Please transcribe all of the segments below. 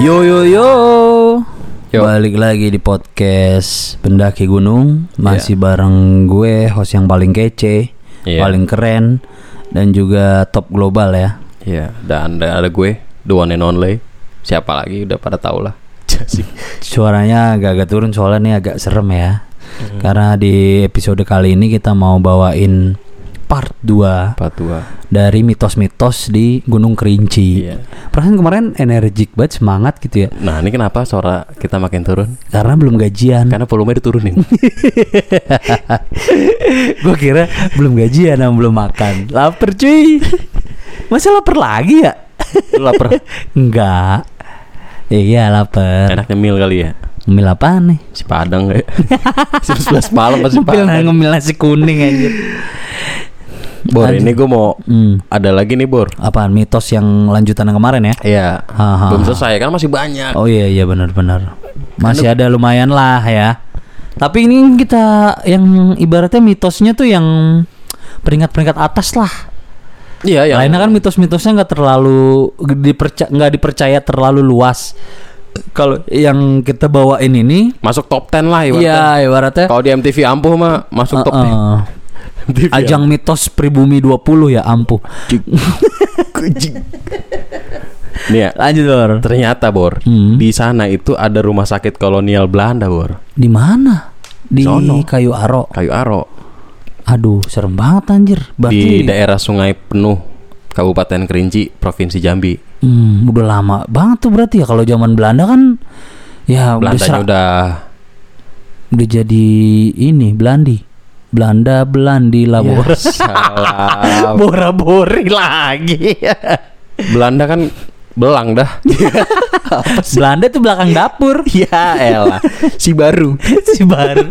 Yo yo yo. Yo. Balik lagi di podcast Pendaki Gunung Masih Iya. bareng gue host yang paling kece Iya. Paling keren Dan juga top global ya Iya, dan ada, ada gue, the one and only. Siapa lagi udah pada tau lah. Suaranya agak-agak turun soalnya nih agak serem ya Hmm. Karena di episode kali ini kita mau bawain part 2 Apa tua? Dari mitos-mitos di Gunung Kerinci Iya. Perasaan kemarin energik banget semangat gitu ya Nah, ini kenapa suara kita makin turun? Karena belum gajian Karena volume diturunin. Gue kira belum gajian sama belum makan Laper cuy Masa lapar lagi ya? Lapar? Enggak Iya lapar Enaknya mil kali ya. Ngemil apaan nih? Si Padang kayak. Jam 11 malam masih Padang. ngemil nasi kuning anjir Bor, ini gue mau hmm. ada lagi nih, Bor. Apaan mitos yang lanjutan yang kemarin ya? Iya. Belum selesai kan masih banyak. Oh iya iya benar-benar Masih ada lumayan lah ya Tapi ini kita yang ibaratnya mitosnya tuh yang peringkat-peringkat atas lah Iya, yang Lainnya kan mitos-mitosnya nggak terlalu dipercaya nggak dipercaya terlalu luas. Kalau yang kita bawain ini, masuk top 10 lah ibaratnya. iya ibaratnya Kalau di MTV ampuh mah masuk top uh, uh, 10. MTV ajang mitos pribumi 20 ya ampuh. Nih ya, Lanjut Bor. ternyata Bor, Hmm. di sana itu ada rumah sakit kolonial Belanda, Bor. Di mana? Di Sono. Kayu Aro. Kayu Aro. Aduh, serem banget anjir. di Berarti daerah Sungai Penuh, Kabupaten Kerinci, Provinsi Jambi. hmm, udah lama banget tuh berarti ya kalau zaman Belanda kan ya udah, Belandanya sera- udah udah jadi ini Belandi. Belanda Belandi lah Ya, Bor. salah. Bora-bori lagi. Belanda kan belang dah. Belanda tuh belakang dapur. ya elah, si baru. si baru.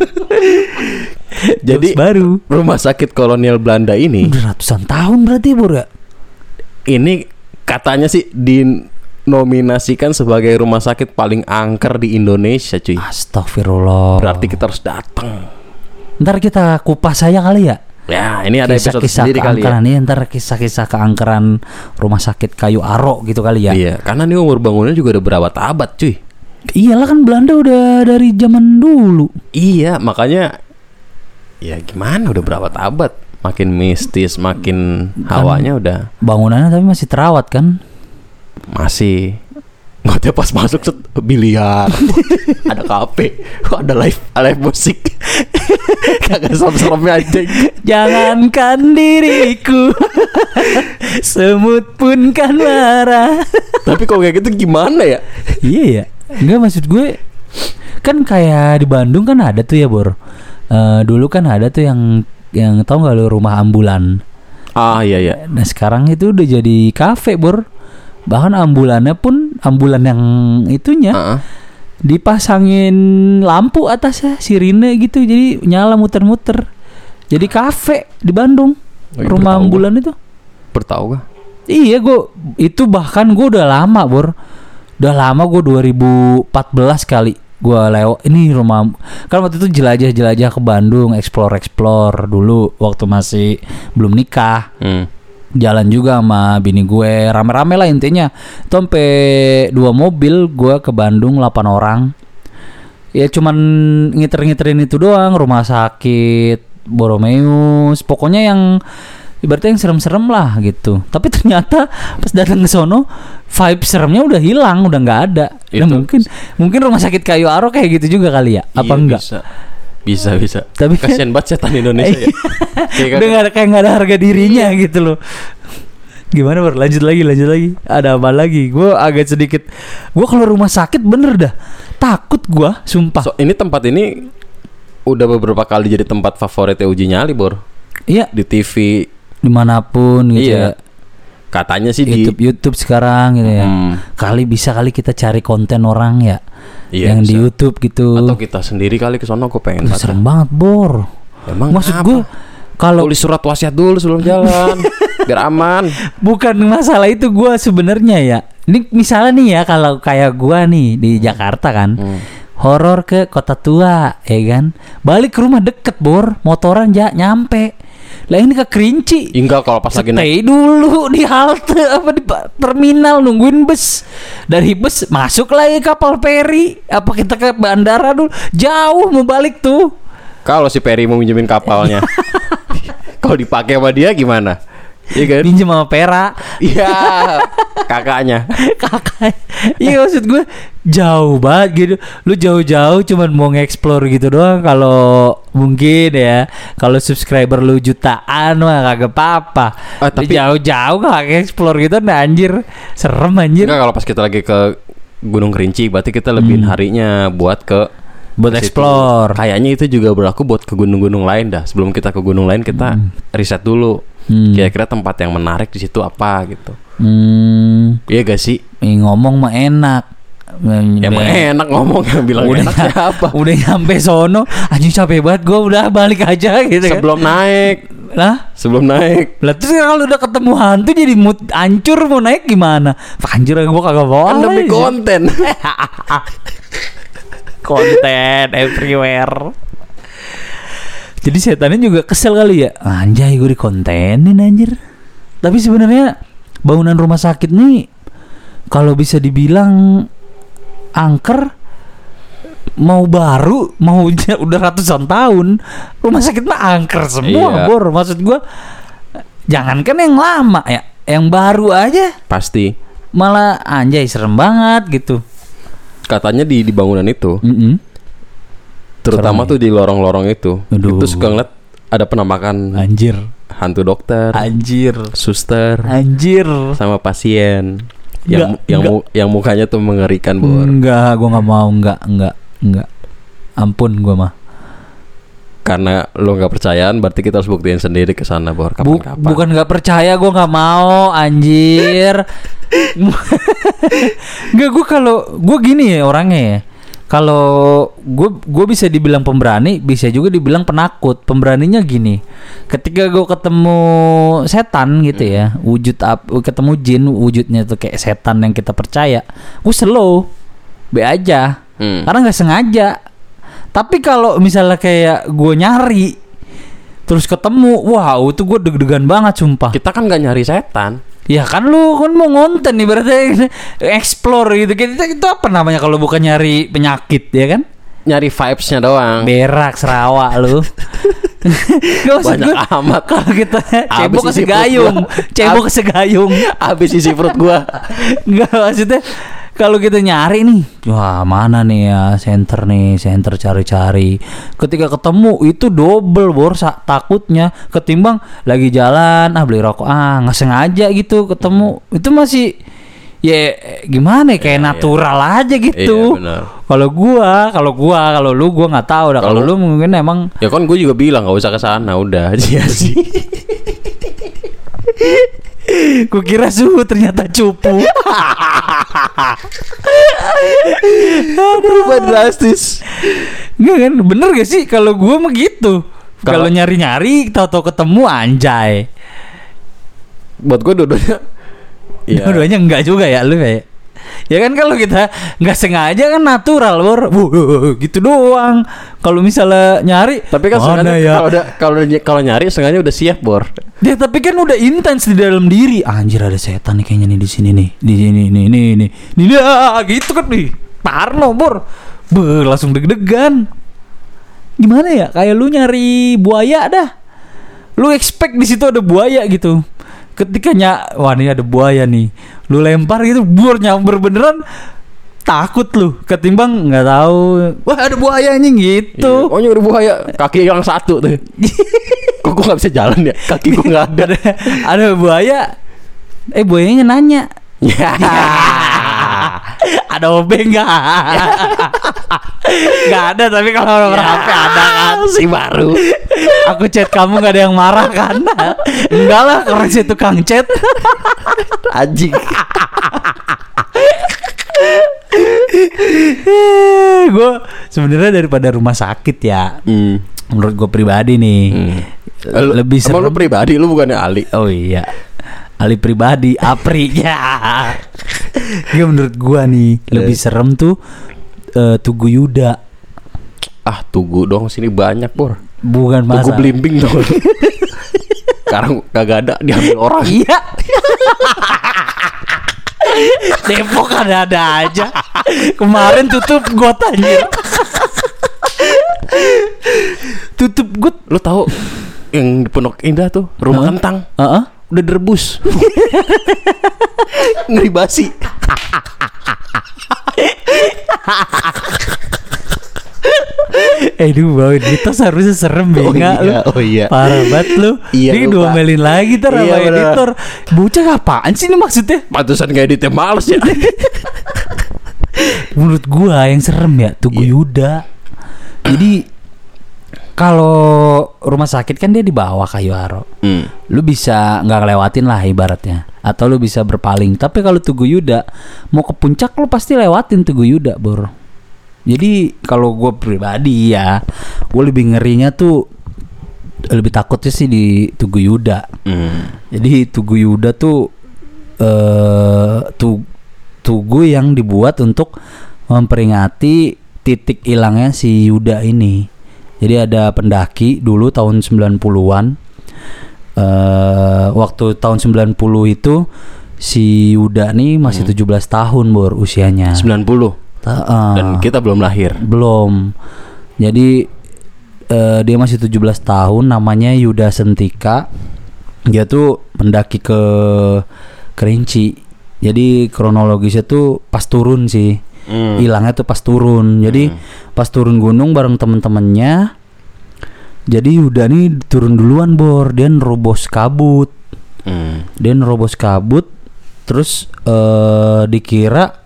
Jadi baru. rumah sakit kolonial Belanda ini Udah ratusan tahun berarti Bor ya? ini katanya sih dinominasikan sebagai rumah sakit paling angker di Indonesia, cuy. Astagfirullah. Berarti kita harus datang. Ntar kita kupas saya kali ya. Ya, ini ada episode Kisah-kisah sendiri kali ya. keangkeran Iya, ntar kisah-kisah keangkeran rumah sakit kayu aro gitu kali ya. Iya, karena ini umur bangunnya juga udah berabad-abad, cuy. Iyalah kan Belanda udah dari zaman dulu. Iya, makanya ya gimana udah berabad-abad, makin mistis, makin hawanya udah Bangunannya tapi masih terawat kan? masih tiap pas masuk set biliar, ada kafe, ada live live musik, kagak serem-seremnya aja. Jangankan diriku Semut pun kan marah. Tapi kalau kayak gitu gimana ya? Iya ya Enggak maksud gue Kan kayak di Bandung kan ada tuh ya Bor. Eh, Dulu kan ada tuh yang Yang tau gak lu rumah ambulan? Ah iya iya. Nah sekarang itu udah jadi kafe Bor Bahkan ambulannya pun Ambulan yang itunya Ah, ah. Dipasangin lampu atasnya Sirine gitu. Jadi nyala muter-muter. Jadi kafe di Bandung Oh, iya, Rumah ambulan itu. Bertahu gak? Iya gue itu bahkan gue udah lama bor, udah lama gue 2014 kali gue lewat. Ini rumah kan waktu itu jelajah-jelajah ke Bandung, explore-explore dulu waktu masih belum nikah, Hmm. Jalan juga sama bini gue. Rame-rame lah intinya, itu sampai dua mobil gue ke Bandung 8 orang, ya cuman ngiter-ngiterin itu doang rumah sakit Boromeus pokoknya yang ibaratnya yang serem-serem lah gitu. Tapi ternyata pas datang ke sono vibe seremnya udah hilang udah nggak ada. Itu- mungkin mungkin rumah sakit kayu aro kayak gitu juga kali ya? Apa Iya, enggak? Bisa. Bisa bisa. Tapi kan- kasihan banget setan Indonesia ya. Kayak udah nggak ada kayak nggak ada harga dirinya gitu loh. Gimana ber lanjut lagi lanjut lagi. Ada apa lagi? Gue agak sedikit gue kalau rumah sakit bener dah. Takut gue sumpah. So, ini tempat ini udah beberapa kali jadi tempat favoritnya uji nyali, Bor. iya. Di TV di mana pun gitu Iya. ya. Katanya sih di YouTube YouTube sekarang gitu ya. Hmm, kali bisa kali kita cari konten orang ya iya, yang di bisa. YouTube gitu atau kita sendiri kali ke sono gue pengen banget. serem banget bor Emang maksud apa? gue kalau tulis surat wasiat dulu sebelum jalan biar aman. bukan masalah itu gue sebenarnya ya ini misalnya nih ya kalau kayak gue nih di Jakarta kan Hmm. horor ke kota tua ya kan balik ke rumah deket bor motoran ja nyampe Lah ini ke Kerinci. Enggak kalau pas lagi naik dulu di halte apa di terminal nungguin bus. Dari bus masuk lagi kapal feri. Apa kita ke bandara dulu? Jauh mau balik tuh. kalau si Perry mau minjemin kapalnya. kalau dipakai sama dia gimana? Iya kan? Pinjam sama Pera. Iya, kakaknya. Kakak. Iya maksud gue jauh banget gitu. Lu jauh-jauh cuman mau nge-explore gitu doang kalau mungkin ya. Kalau subscriber lu jutaan mah kagak apa-apa. Lu tapi- jauh-jauh gak explore gitu nah anjir. Serem anjir. Enggak kalau pas kita lagi ke Gunung Kerinci, berarti kita lebihin harinya buat ke Hmm. Buat explore. Kayaknya itu juga berlaku buat ke gunung-gunung lain dah. Sebelum kita ke gunung lain kita riset dulu. Hmm. Kira-kira tempat yang menarik di situ apa gitu. Hmm, Iya gak sih? eh, ngomong mah enak. Ya emang enak ngomong yang bilang udah enak siapa? Udah nyampe sono, anjing capek banget gua udah balik aja gitu kan. Sebelum naik, Lah, sebelum naik. lah terus kalau udah ketemu hantu jadi mood hancur mau naik gimana? Anjir gua kagak bawa. Kan demi konten. konten everywhere. Jadi setannya juga kesel kali ya. Anjay gue dikontenin anjir. Tapi sebenarnya bangunan rumah sakit nih kalau bisa dibilang angker mau baru mau udah ratusan tahun rumah sakit mah angker semua Iya. bor maksud gua jangankan yang lama ya yang baru aja Pasti. malah anjay serem banget gitu Katanya di di bangunan itu, Mm-mm. terutama Serem tuh di lorong-lorong itu, Aduh. itu suka ngeliat ada penampakan anjir hantu dokter, anjir suster, Anjir. sama pasien yang Nggak, yang nggak. mu- yang mukanya tuh mengerikan bor. Enggak, gua nggak mau, enggak, enggak, enggak. Ampun gua mah. Karena lo nggak percayaan, berarti kita harus buktiin sendiri ke sana bor. Bu- Kapan-kapan. bukan nggak percaya, gua nggak mau, anjir. Enggak, gua kalau gua gini ya orangnya ya. Kalau gue gue bisa dibilang pemberani, bisa juga dibilang penakut. Pemberaninya gini, ketika gue ketemu setan gitu ya, wujud ap, ketemu jin, wujudnya tuh kayak setan yang kita percaya, gue slow, be aja. Hmm. karena nggak sengaja tapi kalau misalnya kayak gue nyari terus ketemu wow itu gue deg-degan banget sumpah Kita kan nggak nyari setan. Ya kan lu kan mau ngonten nih berarti explore gitu kita itu apa namanya kalau bukan nyari penyakit ya kan Nyari vibes-nya doang. berak serawak lu Gak Banyak gua, amat. kalau kita cebok ke segayung cebok ke segayung Abis isi perut gua. Enggak maksudnya kalau kita nyari nih, wah mana nih ya center nih, center cari-cari. Ketika ketemu itu double borsa takutnya ketimbang lagi jalan ah beli rokok ah nggak sengaja gitu ketemu itu masih ya gimana ya kayak natural aja gitu. Benar. kalau gua, kalau gua, kalau lu gua nggak tahu dah. Kalau lu mungkin emang Ya kan gue juga bilang nggak usah ke sana, udah aja sih. Gua kira suhu ternyata cupu. Berubah drastis. Enggak kan? Bener gak sih kalau gua mah gitu. Kalau nyari-nyari tahu-tahu ketemu anjay. Buat gue dua-duanya. Iya. Dua-duanya enggak juga ya lu kayak. Ya kan kalau kita nggak sengaja kan natural, Bor. Wuh, gitu doang. Kalau misalnya nyari Tapi kan sengaja ya? kalau udah kalau kalau nyari sengaja udah siap bor. Ya tapi kan udah intens di dalam diri. Anjir ada setan nih kayaknya nih di sini nih. Di sini nih nih nih. Nih dah, gitu kan nih. Parno, Bor. Be, langsung deg-degan. Gimana ya? Kayak lu nyari buaya dah. Lu expect di situ ada buaya gitu. Ketika nya wah ini ada buaya nih. Lu lempar gitu, bur nyamber beneran takut lu ketimbang nggak tahu wah ada buaya anjing gitu Iya. Oh nyuri buaya kaki yang satu tuh. Kok gue nggak bisa jalan ya? Kaki gue nggak ada. ada ada buaya eh buayanya nanya Ya. ada obeng nggak nggak ada tapi kalau nomor HP ada kan si baru. Aku chat kamu nggak ada yang marah kan enggak lah karena si tukang chat Anjing. gue sebenarnya daripada rumah sakit ya Hmm. menurut gue pribadi nih le- lebih Emang lu serem pribadi lu bukannya Ali. oh iya Ali pribadi Apri ya Gak menurut gua nih lebih serem tuh eh, Tugu Yuda Ah tugu dong sini banyak bor. Bukan Tugu masa belimbing dong. Sekarang kagak ada diambil orang. Iya. Depok ada-ada aja. Kemarin tutup got anjir. tutup got. Lu tahu yang di Pondok Indah tuh rumah Hah? kentang Heeh. udah direbus. Ngeri basi. Eh duh bau kita seharusnya serem Oh lu. iya, oh iya. Parah banget lu. Iya, Ini dua melin lagi ntar Iya, sama bener. editor. Bocah apaan sih ini maksudnya? Pantesan gak editnya males ya. Menurut gua yang serem ya Tugu Iya. Yuda. Jadi kalau rumah sakit kan dia di bawah kayu aro. Hmm. Lu bisa nggak ngelewatin lah ibaratnya. Atau lu bisa berpaling. Tapi kalau Tugu Yuda mau ke puncak lu pasti lewatin Tugu Yuda, Bor. Jadi kalau gue pribadi ya, gue lebih ngerinya tuh lebih takutnya sih di Tugu Yuda. Hmm. Jadi Tugu Yuda tuh eh tu, tugu yang dibuat untuk memperingati titik hilangnya si Yuda ini. Jadi ada pendaki dulu tahun 90-an. eh waktu tahun 90 itu si Yuda nih masih 17 tahun bor usianya. 90 Dan kita belum lahir. belum. Jadi eh, dia masih 17 tahun namanya Yuda Sentika. Dia tuh pendaki ke Kerinci. Jadi kronologisnya tuh pas turun sih. Hmm. Hilangnya tuh pas turun. Jadi pas turun gunung bareng temen-temennya. Jadi Yuda nih turun duluan bor, dia nerobos kabut. Hmm. Dia nerobos kabut terus eh dikira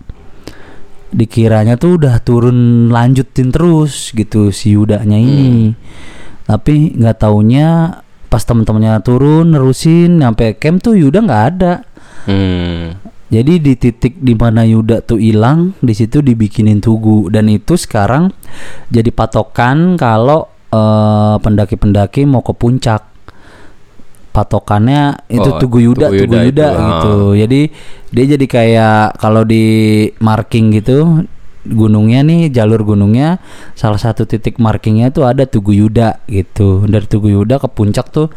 dikiranya tuh udah turun lanjutin terus gitu si Yudanya ini. Tapi nggak taunya pas temen-temennya turun nerusin sampai camp tuh Yuda nggak ada. Hmm. Jadi di titik di mana Yuda tuh hilang, di situ dibikinin tugu dan itu sekarang jadi patokan kalau eh, pendaki-pendaki mau ke puncak. Patokannya itu Oh, tugu Yuda, Tugu tugu Yuda Yuda, itu, gitu. Jadi dia jadi kayak kalau di marking gitu gunungnya nih jalur gunungnya salah satu titik markingnya tuh ada Tugu Yuda gitu. Dari Tugu Yuda ke puncak tuh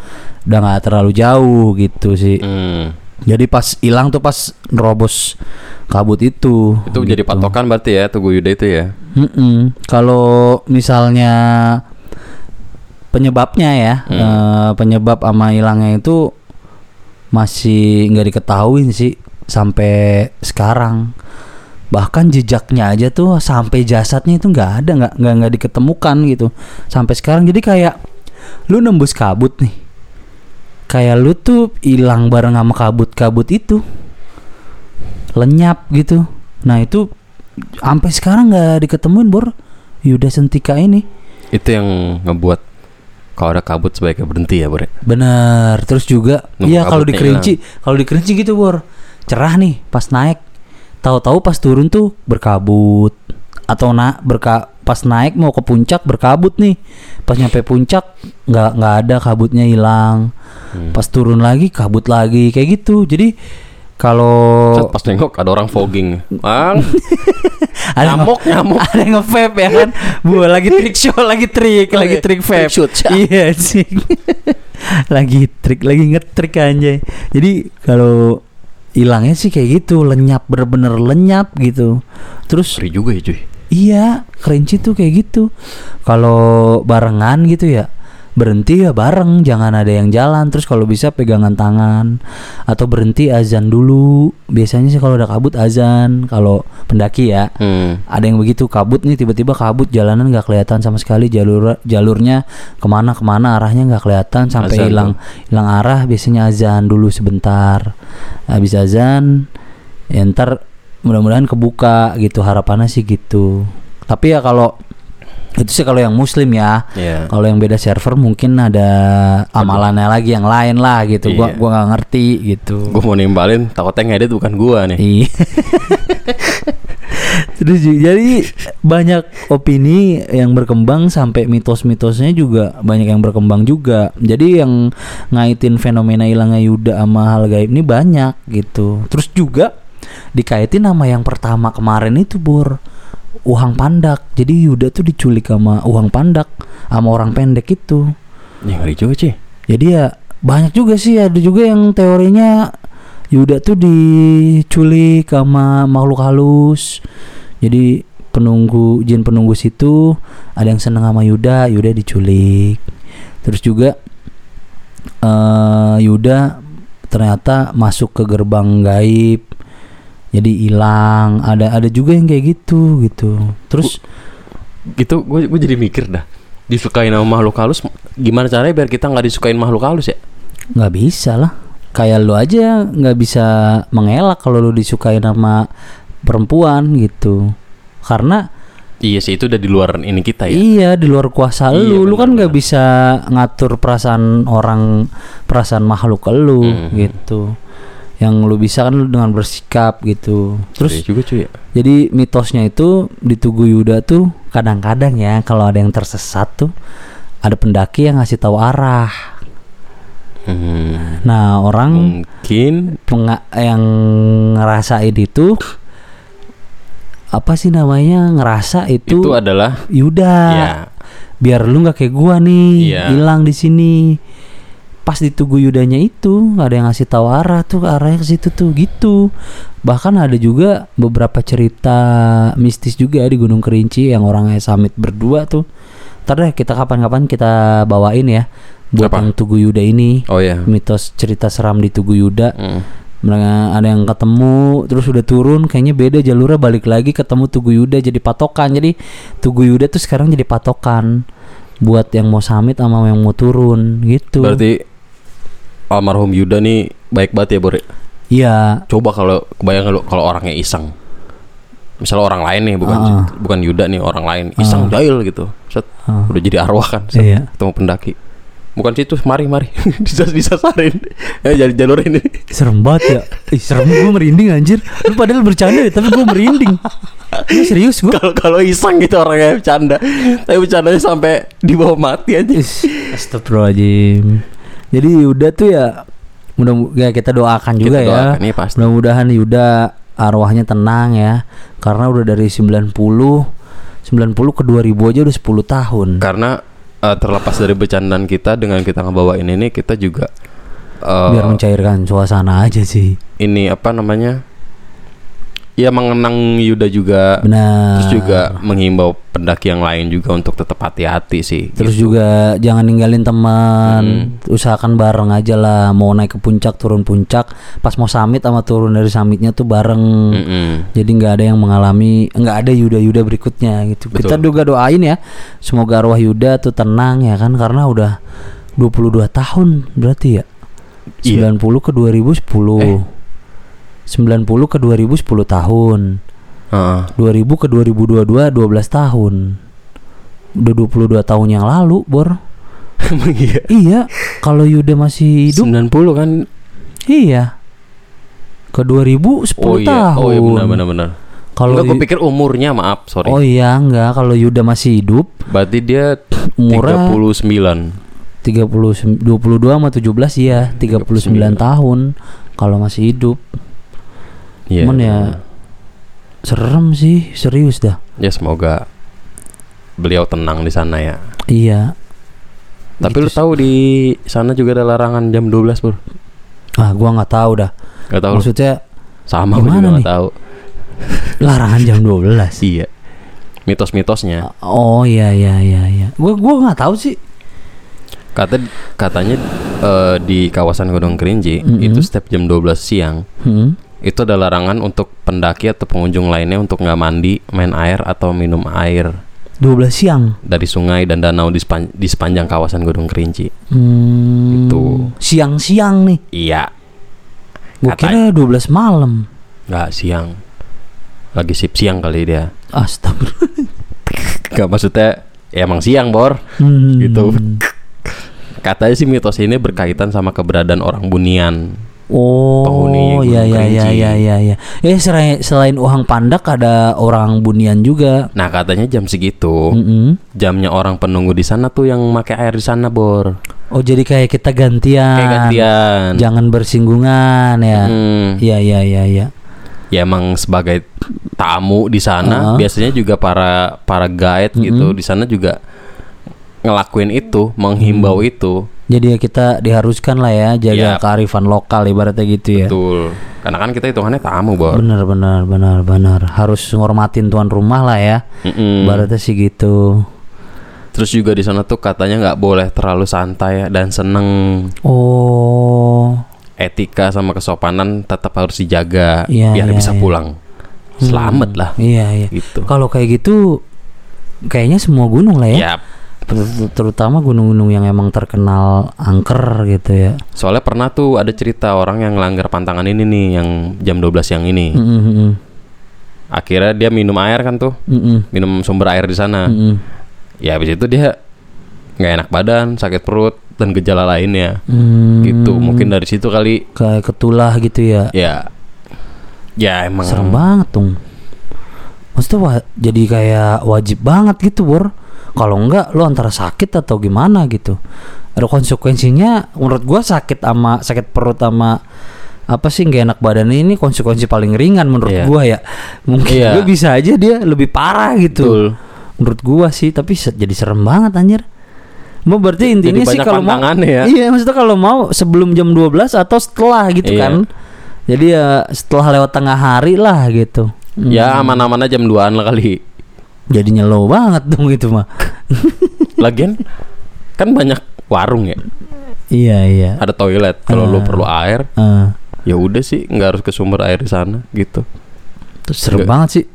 udah nggak terlalu jauh gitu sih. Hmm. Jadi pas hilang tuh pas nerobos kabut itu. Itu jadi gitu. patokan berarti ya Tugu Yuda itu ya. Kalau misalnya penyebabnya ya, Hmm. eh, penyebab sama hilangnya itu masih nggak diketahui sih sampai sekarang. Bahkan jejaknya aja tuh sampai jasadnya itu nggak ada, nggak nggak nggak diketemukan gitu sampai sekarang. Jadi kayak lu nembus kabut nih, kayak lu tuh hilang bareng sama kabut-kabut itu, lenyap gitu. Nah itu sampai sekarang nggak diketemuin bor Yuda Sentika ini Itu yang ngebuat kalau ada kabut sebaiknya berhenti ya, Bre. bener terus juga iya kalau di kabutnya kerinci kalau di kerinci gitu bor cerah nih pas naik. Tahu-tahu pas turun tuh berkabut. Atau nak berka pas naik mau ke puncak berkabut nih. Pas nyampe puncak nggak nggak ada kabutnya hilang. Hmm. pas turun lagi kabut lagi kayak gitu. Jadi kalau pas nengok ada orang fogging. Bang, ada nyamuk, nyamuk. ada yang nge-vape ya kan? Bu lagi trik show Lagi trik Lagi trik vape. Iya sih Lagi trik Lagi ngetrik anjay. Jadi kalau hilangnya sih kayak gitu Lenyap Bener-bener lenyap gitu Terus Seri juga ya, cuy. Iya Kerinci tuh kayak gitu Kalau barengan gitu ya Berhenti ya bareng Jangan ada yang jalan. Terus kalau bisa pegangan tangan Atau berhenti azan dulu. Biasanya sih kalau ada kabut azan. Kalau pendaki ya Hmm. ada yang begitu kabut nih tiba-tiba kabut jalanan nggak kelihatan sama sekali. Jalur jalurnya ke mana ke mana arahnya nggak kelihatan. Sampai hilang hilang arah biasanya azan dulu sebentar. Habis azan ya ntar mudah-mudahan kebuka gitu. Harapannya sih gitu. Tapi ya kalau itu sih kalau yang muslim ya Iya. kalau yang beda server mungkin ada amalannya lagi yang lain lah gitu gua Iya. gua nggak ngerti gitu Gue mau nimbalin, takutnya ngedit bukan gua nih. Iya. Terus jadi banyak opini yang berkembang sampai mitos-mitosnya juga banyak yang berkembang juga. Jadi yang ngaitin fenomena hilangnya Yuda sama hal gaib ini banyak gitu. Terus juga dikaitin sama yang pertama kemarin itu Bur. Uhang Pandak. Jadi Yuda tuh diculik sama Uhang Pandak sama orang pendek itu. Ya ngeri juga, cuy. Jadi ya banyak juga sih ada juga yang teorinya Yuda tuh diculik sama makhluk halus jadi penunggu jin penunggu situ ada yang seneng sama Yuda Yuda diculik terus juga eh Yuda ternyata masuk ke gerbang gaib jadi hilang ada ada juga yang kayak gitu gitu. Terus gitu gue gue jadi mikir dah disukain sama makhluk halus gimana caranya biar kita nggak disukain makhluk halus ya? Nggak bisa lah. Kayak lu aja nggak bisa mengelak kalau lu disukain sama perempuan gitu. Karena iya sih itu udah di luar ini kita ya. Iya di luar kuasa Iya, lu. Lu kan nggak bisa ngatur perasaan orang perasaan makhluk lu Mhm. gitu yang lu bisa kan lu dengan bersikap gitu. Terus Iya juga cuy. ya. jadi mitosnya itu di Tugu Yuda tuh kadang-kadang ya kalau ada yang tersesat tuh ada pendaki yang ngasih tahu arah. Hmm, nah orang mungkin. yang ngerasain itu apa sih namanya ngerasa itu, itu adalah Yuda. Ya biar lu nggak kayak gua nih Iya. hilang di sini pas di tugu Yudanya itu nggak ada yang ngasih tahu arah tuh arahnya ke situ tuh gitu. Bahkan ada juga beberapa cerita mistis juga di Gunung Kerinci yang orangnya samit berdua tuh. Ntar deh kita kapan-kapan kita bawain ya buat Apa? yang tugu Yuda ini. Oh ya mitos cerita seram di tugu Yuda. Hmm. mereka ada yang ketemu terus udah turun kayaknya beda jalurnya balik lagi ketemu Tugu Yuda jadi patokan. Jadi Tugu Yuda tuh sekarang jadi patokan buat yang mau summit sama yang mau turun gitu. Berarti almarhum Yuda nih baik banget ya Bor? Iya. Coba kalau kebayang kalau kalau orangnya iseng. Misalnya orang lain nih bukan Ah. bukan Yuda nih orang lain. Iseng jahil gitu. Set, Ah. udah jadi arwah kan set, Iya. ketemu pendaki. Bukan situ mari mari. Bisa disasarin. Ya jadi jalur ini. Serem banget ya. Ih, serem gue merinding anjir. Lu padahal bercanda ya tapi gue merinding. Ini serius gue kalau kalau iseng gitu orangnya bercanda. Tapi bercandanya sampai dibawa mati aja Astagfirullahaladzim jadi Yuda tuh ya mudah ya kita doakan juga Kita ya. doakan, pasti. mudah-mudahan Yuda arwahnya tenang ya. Karena udah dari 90 90 ke 2000 aja udah 10 tahun. Karena eh, terlepas dari bercandaan kita dengan kita ngebawain ini kita juga eh, biar mencairkan suasana aja sih. ini apa namanya ya mengenang Yuda juga. Benar. Terus juga menghimbau pendaki yang lain juga untuk tetap hati-hati sih terus gitu. juga jangan ninggalin teman. Hmm. usahakan bareng aja lah. Mau naik ke puncak turun puncak. Pas mau summit sama turun dari summitnya tuh bareng. Mm-mm. jadi nggak ada yang mengalami nggak ada Yuda Yuda berikutnya gitu. Kita Betul. juga doain ya. Semoga arwah Yuda tuh tenang ya kan. Karena udah 22 tahun berarti ya. Iya. 90 ke 2010 90 ke 2010 tahun. Heeh. 2000 ke 2022 12 tahun. Udah 22 tahun yang lalu Bor. Iya. Iya kalau Yuda masih hidup. 90 kan? Iya. Ke 2000 10 oh iya. Tahun oh iya benar benar benar. Kalau Enggak, gue pikir umurnya maaf sorry. Oh iya enggak. Kalau Yuda masih hidup berarti dia umurnya 39 30 22 sama 17 ya 39 39. tahun kalau masih hidup Iya. Cuman ya serem sih serius dah. Ya semoga beliau tenang di sana ya. Iya. Tapi Gitu lu tahu di sana juga ada larangan jam 12 bro? Ah gua nggak tahu dah. Gak tahu. Maksudnya sama gimana juga nih? gak tahu. Larangan jam 12 iya. Mitos-mitosnya. Oh iya iya iya iya. Gua gua nggak tahu sih. Kata katanya eh, di kawasan Gunung Kerinci Mm-mm. itu setiap jam 12 siang hmm. Itu ada larangan untuk pendaki atau pengunjung lainnya untuk nggak mandi, main air atau minum air 12 siang dari sungai dan danau di, sepan- di sepanjang kawasan Gunung Kerinci. hmm. Itu. siang-siang nih Iya, Katanya. kira 12 malam nggak siang. Lagi sip siang kali dia. astagfirullah Gak maksudnya ya emang siang bor. Hmm. Gitu. Katanya sih mitos ini berkaitan sama keberadaan orang bunian. Oh iya iya iya Kerinci. iya iya iya. Eh selain selain Uhang Pandak ada orang Bunian juga. Nah katanya jam segitu Mm-mm. jamnya orang penunggu di sana tuh yang pakai air di sana bor. Oh jadi kayak kita gantian. Kayak gantian. Jangan bersinggungan ya. Hmm. Iya iya iya iya. ya emang sebagai tamu di sana biasanya juga para para guide gitu di sana juga ngelakuin itu, menghimbau itu, Jadi ya kita diharuskan lah ya jaga Yap. kearifan lokal ibaratnya gitu ya. betul. Karena kan kita hitungannya tamu, Bor. Bener bener bener bener harus ngormatin tuan rumah lah ya. Mm-mm. Ibaratnya sih gitu. Terus juga di sana tuh katanya nggak boleh terlalu santai dan seneng. Oh, Etika sama kesopanan tetap harus dijaga Iya, biar iya, bisa iya. pulang. Selamat lah. iya iya. Gitu. Kalau kayak gitu, kayaknya semua gunung lah ya. Yap. Ter- Terutama gunung-gunung yang emang terkenal angker gitu ya. Soalnya pernah tuh ada cerita orang yang ngelanggar pantangan ini nih yang jam 12 siang ini. Mm, mm, mm, Akhirnya dia minum air kan tuh, mm, mm, minum sumber air di sana. mm, mm, Ya habis itu dia nggak enak badan, sakit perut dan gejala lainnya. mm. Gitu. Mungkin dari situ kali kayak ketulah gitu ya. ya ya emang Serem banget dong. Maksudnya wa- jadi kayak wajib banget gitu, Bor. Kalau enggak lo antara sakit atau gimana gitu. Ada konsekuensinya menurut gua sakit sama sakit perut sama apa sih nggak enak badan ini konsekuensi paling ringan menurut Iya. gua ya. Mungkin Iya. gua bisa aja dia lebih parah gitu. Betul. Menurut gua sih, tapi jadi serem banget anjir. Mau berarti intinya sih kalau mau ya. Iya, maksudnya kalau mau sebelum jam 12 atau setelah gitu Iya. kan. Jadi ya setelah lewat tengah hari lah gitu. Ya Hmm. aman-aman aja jam 2an lah kali. Jadi nyelo banget dong itu mah. Lagian kan banyak warung ya, iya, iya. ada toilet. Kalau lu Ah. perlu air, Eh, ya udah sih nggak harus ke sumber air di sana gitu. terus serem Nggak. banget sih.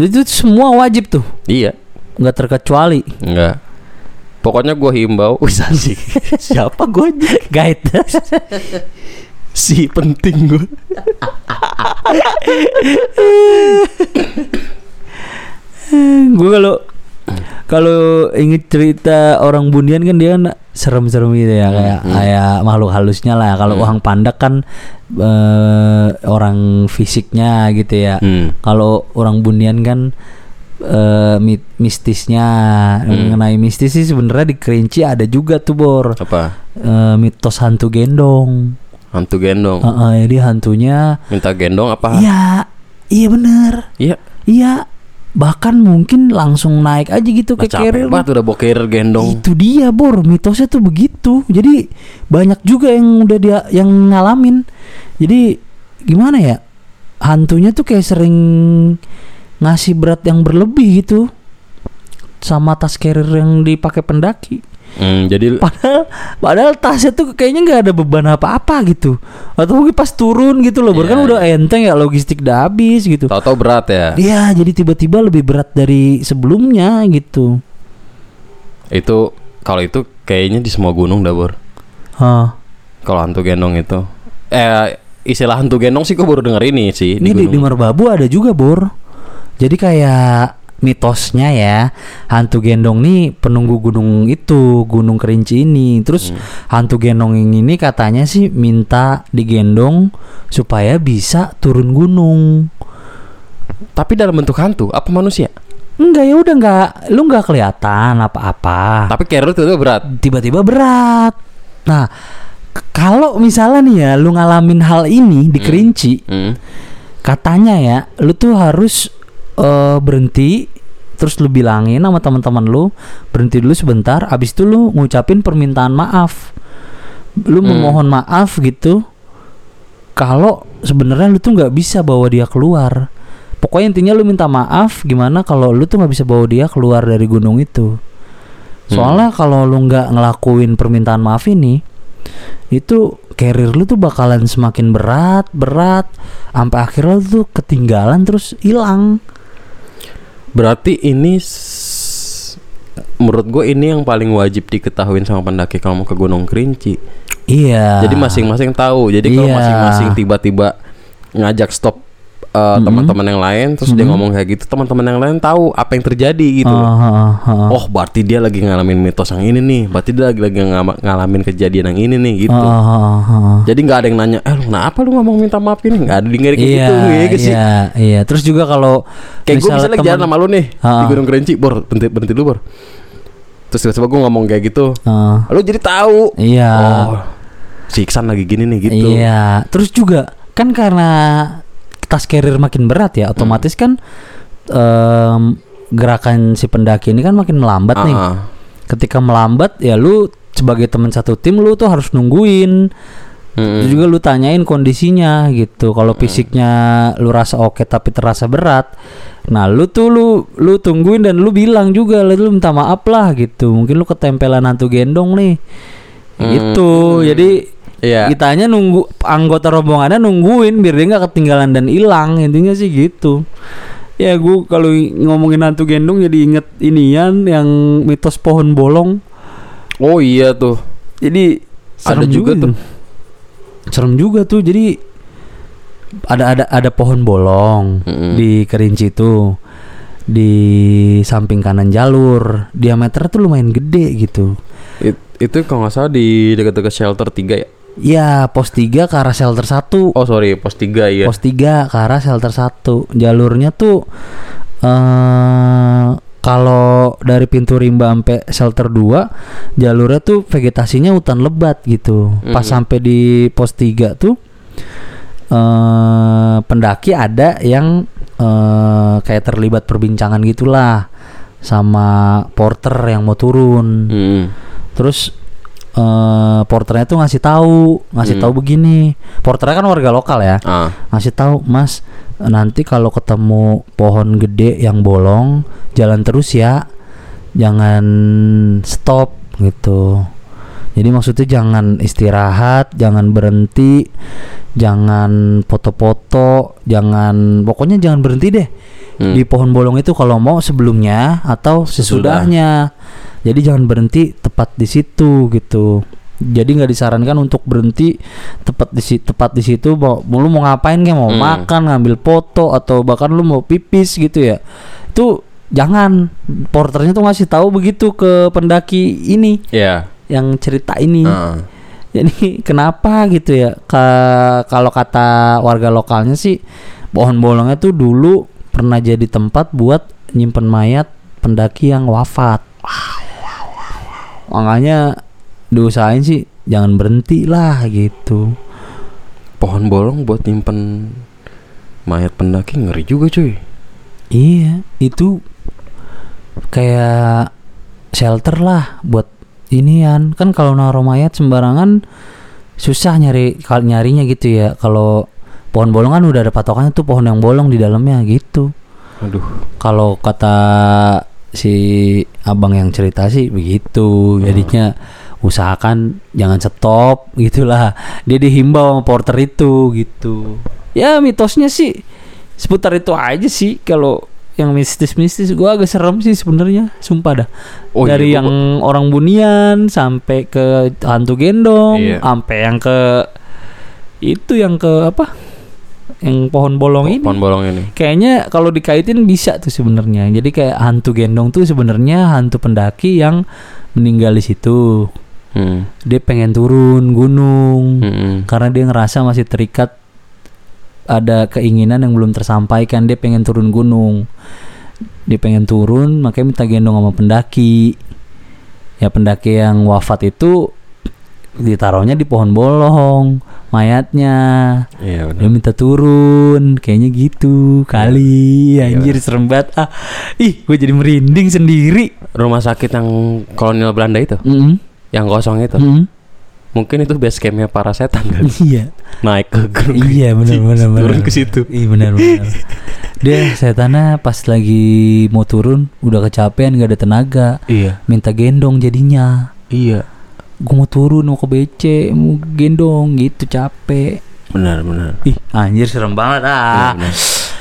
Itu semua wajib tuh, Iya, nggak terkecuali. nggak. Pokoknya gua himbau, wis sih. Siapa aja? Guide. Si penting gua. gue kalau kalau inget cerita orang Bundian kan dia kan serem-serem gitu ya kayak Hmm. kayak makhluk halusnya lah. Kalau Hmm. orang pandak kan eh, orang fisiknya gitu ya. Hmm. Kalau orang Bundian kan mi- mistisnya Hmm. mengenai mistis sih sebenarnya di Kerinci ada juga tuh bor Apa? Eh, mitos hantu gendong. Hantu gendong. Heeh, jadi hantunya. Minta gendong apa? iya iya bener. Iya. iya bahkan mungkin langsung naik aja gitu Lah, ke carrier banget udah bawa carrier gendong. itu dia bor. Mitosnya tuh begitu. Jadi banyak juga yang udah dia yang ngalamin. Jadi gimana ya? Hantunya tuh kayak sering ngasih berat yang berlebih gitu. Sama tas carrier yang dipakai pendaki Hmm, jadi padahal padahal tasnya tuh kayaknya nggak ada beban apa-apa gitu atau mungkin pas turun gitu loh Bor. kan Iya, udah enteng ya logistik udah habis gitu tahu-tahu berat ya. Iya, jadi tiba-tiba lebih berat dari sebelumnya gitu. Itu kalau itu kayaknya di semua gunung dah, Bor. Hah. Kalau hantu gendong itu. Eh istilah hantu gendong sih gua baru denger ini sih Ini di, di gunung. Merbabu ada juga, Bor. Jadi kayak mitosnya ya, hantu gendong nih penunggu gunung itu, Gunung Kerinci ini. Terus Hmm. hantu gendong ini katanya sih minta digendong supaya bisa turun gunung. Tapi dalam bentuk hantu apa manusia? Enggak ya udah enggak, lu enggak kelihatan apa-apa. Tapi carrier itu berat. tiba-tiba berat. Nah, kalau misalnya nih ya lu ngalamin hal ini di Hmm. Kerinci, Hmm. katanya ya lu tuh harus eh, berhenti terus lu bilangin sama teman-teman lu berhenti dulu sebentar abis itu lu ngucapin permintaan maaf. Lu Hmm. memohon maaf gitu kalau sebenarnya lu tuh nggak bisa bawa dia keluar. Pokoknya intinya lu minta maaf gimana kalau lu tuh nggak bisa bawa dia keluar dari gunung itu? Soalnya kalau lu nggak ngelakuin permintaan maaf ini itu carrier lu tuh bakalan semakin berat berat sampai akhirnya lu tuh ketinggalan terus hilang Berarti ini menurut gue ini yang paling wajib diketahui sama pendaki kalau mau ke Gunung Kerinci. iya Jadi masing-masing tahu. Jadi kalau Iya. masing-masing tiba-tiba ngajak stop uh, Mhm. teman-teman yang lain, terus dia Mhm. ngomong kayak gitu, teman-teman yang lain tahu apa yang terjadi gitu. Ah, ah. Oh, berarti dia lagi ngalamin mitos yang ini nih. Berarti dia lagi lagi ngalamin kejadian yang ini nih gitu. Ah, ah. Jadi nggak ada yang nanya, eh lu kenapa lu ngomong minta maaf ini? Nggak ada di kayak iya, gitu, ya gak sih? iya, iya. Terus juga kalau Kayak gue misalnya temen- jalan sama lu nih di Ah. Gunung Kerinci, bor berhenti berhenti dulu bor. Terus tiba-tiba gue ngomong kayak gitu, Ah, lu jadi tahu. iya, Oh, si Iksan lagi gini nih gitu. iya. Terus juga kan karena tas carrier makin berat ya, otomatis Hmm. kan em, gerakan si pendaki ini kan makin melambat nih. Ah, ah. ketika melambat ya lu sebagai teman satu tim lu tuh harus nungguin. Terus juga lu tanyain kondisinya gitu. Kalau fisiknya lu rasa oke tapi terasa berat, nah lu tuh lu lu tungguin dan lu bilang juga lu minta maaf lah gitu. Mungkin lu ketempelan hantu gendong nih. Hmm. Gitu. Jadi Iya. kitanya nunggu anggota rombongannya nungguin biar dia nggak ketinggalan dan hilang. Intinya sih gitu. Ya gua kalau ngomongin hantu gendong jadi inget inian yang mitos pohon bolong. Oh iya tuh. Jadi Ada juga tuh. Serem juga tuh. Jadi ada ada ada pohon bolong Mm-mm. di Kerinci itu di samping kanan jalur. Diameternya tuh lumayan gede gitu. It- itu kalau nggak salah di dekat-dekat shelter 3 ya. Ya, pos 3 ke arah shelter 1. Oh sorry, pos 3 ya. Pos 3 ke arah shelter 1. Jalurnya tuh eh kalau dari pintu rimba sampai shelter 2 jalurnya tuh vegetasinya hutan lebat gitu. Pas Mhm. sampai di pos 3 tuh eh pendaki ada yang eh kayak terlibat perbincangan gitulah sama porter yang mau turun. Mm-mm. Terus eh porternya tuh ngasih tahu, ngasih Hmm. tahu begini. Porternya kan warga lokal ya. Ah. Ngasih tahu, "Mas, nanti kalau ketemu pohon gede yang bolong, jalan terus ya. Jangan stop." gitu. Jadi maksudnya jangan istirahat, jangan berhenti, jangan foto-foto, jangan pokoknya jangan berhenti deh. Hmm. Di pohon bolong itu kalau mau sebelumnya atau Sesudah. sesudahnya. Jadi jangan berhenti tepat di situ gitu. Jadi nggak disarankan untuk berhenti tepat di si- tepat di situ mau lu mau ngapain kayak mau Hmm. makan, ngambil foto atau bahkan lu mau pipis gitu ya. Itu jangan porternya tuh ngasih tahu begitu ke pendaki ini Ya. yang cerita ini. Ah. Jadi kenapa gitu ya? Ka- kalau kata warga lokalnya sih pohon bolongnya tuh dulu pernah jadi tempat buat nyimpen mayat pendaki yang wafat. Makanya diusahain sih jangan berhenti lah gitu. Pohon bolong buat nyimpen mayat pendaki ngeri juga cuy. Iya, itu kayak shelter lah buat inian. Kan kalau naruh mayat sembarangan susah nyari nyarinya gitu ya. Kalau pohon bolong kan udah ada patokannya tuh pohon yang bolong di dalamnya gitu. Aduh. Kalau kata si abang yang cerita sih begitu. Jadinya usahakan jangan stop gitulah. Dia dihimbau sama porter itu gitu. Ya mitosnya sih seputar itu aja sih kalau yang mistis-mistis gua agak serem sih sebenarnya sumpah dah Oh iya, dari gua- yang orang bunian sampai ke hantu gendong Iya. sampai yang ke itu yang ke apa yang pohon bolong ini Pohon bolong ini. kayaknya kalau dikaitin bisa tuh sebenarnya. Jadi kayak hantu gendong tuh sebenarnya hantu pendaki yang meninggal di situ. Hmm. Dia pengen turun gunung Mm-mm. karena dia ngerasa masih terikat ada keinginan yang belum tersampaikan. Dia pengen turun gunung. Dia pengen turun makanya minta gendong sama pendaki. Ya pendaki yang wafat itu ditaruhnya di pohon bolong mayatnya Iya dia benar. minta turun kayaknya gitu kali Iya. anjir serem banget ah ih gue jadi merinding sendiri Rumah sakit yang kolonial Belanda itu, Mm-mm. yang kosong itu. Mm-mm. Mungkin itu base campnya para setan kan. iya Naik ke gunung. iya benar benar benar Turun ke situ. iya benar benar dia setannya pas lagi mau turun udah kecapean gak ada tenaga Iya. minta gendong jadinya Iya. Gue mau turun mau ke BC mau gendong gitu capek Benar benar. ih anjir serem banget Iya, ah benar.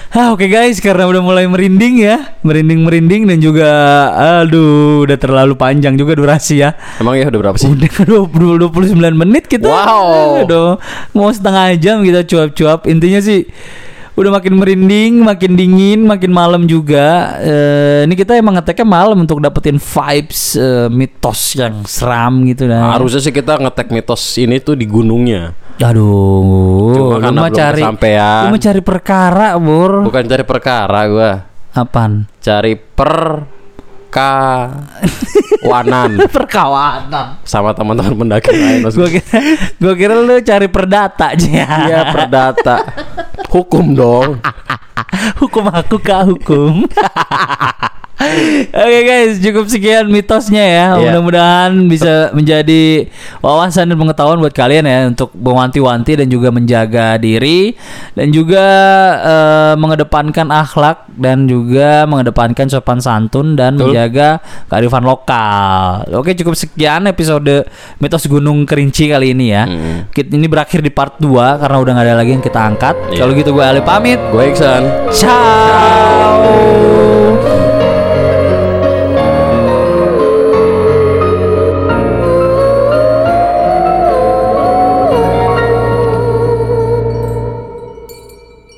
Ah, oke guys, karena udah mulai merinding ya, merinding-merinding dan juga, aduh, udah terlalu panjang juga durasi ya. Emang ya udah berapa sih? Udah 20, 29 menit kita. Wow. Aduh, mau setengah jam kita cuap-cuap. Intinya sih udah makin merinding, makin dingin, makin malam juga. Eh, ini kita emang ngeteknya malam untuk dapetin vibes eh, mitos yang seram gitu dah. Harusnya sih kita ngetek mitos ini tuh di gunungnya. Aduh, Cuma lu karena belum cari, kesampean. lu mah cari perkara, Bur. Bukan cari perkara gua, Apaan? cari per kawanan Perkawanan. sama teman-teman pendaki lain Gua kira, gua kira lu cari perdata aja. Iya perdata Hukum dong hukum aku kak hukum. Oke guys, cukup sekian mitosnya ya. Iya. Mudah-mudahan bisa menjadi wawasan dan pengetahuan buat kalian ya untuk mewanti-wanti dan juga menjaga diri dan juga eh, mengedepankan akhlak dan juga mengedepankan sopan santun dan Betul. menjaga kearifan lokal. Oke, cukup sekian episode mitos Gunung Kerinci kali ini ya. Hmm. Ini berakhir di part 2 karena udah nggak ada lagi yang kita angkat. Iya. Kalau gitu gue Ali pamit. Gue Iksan. Ciao.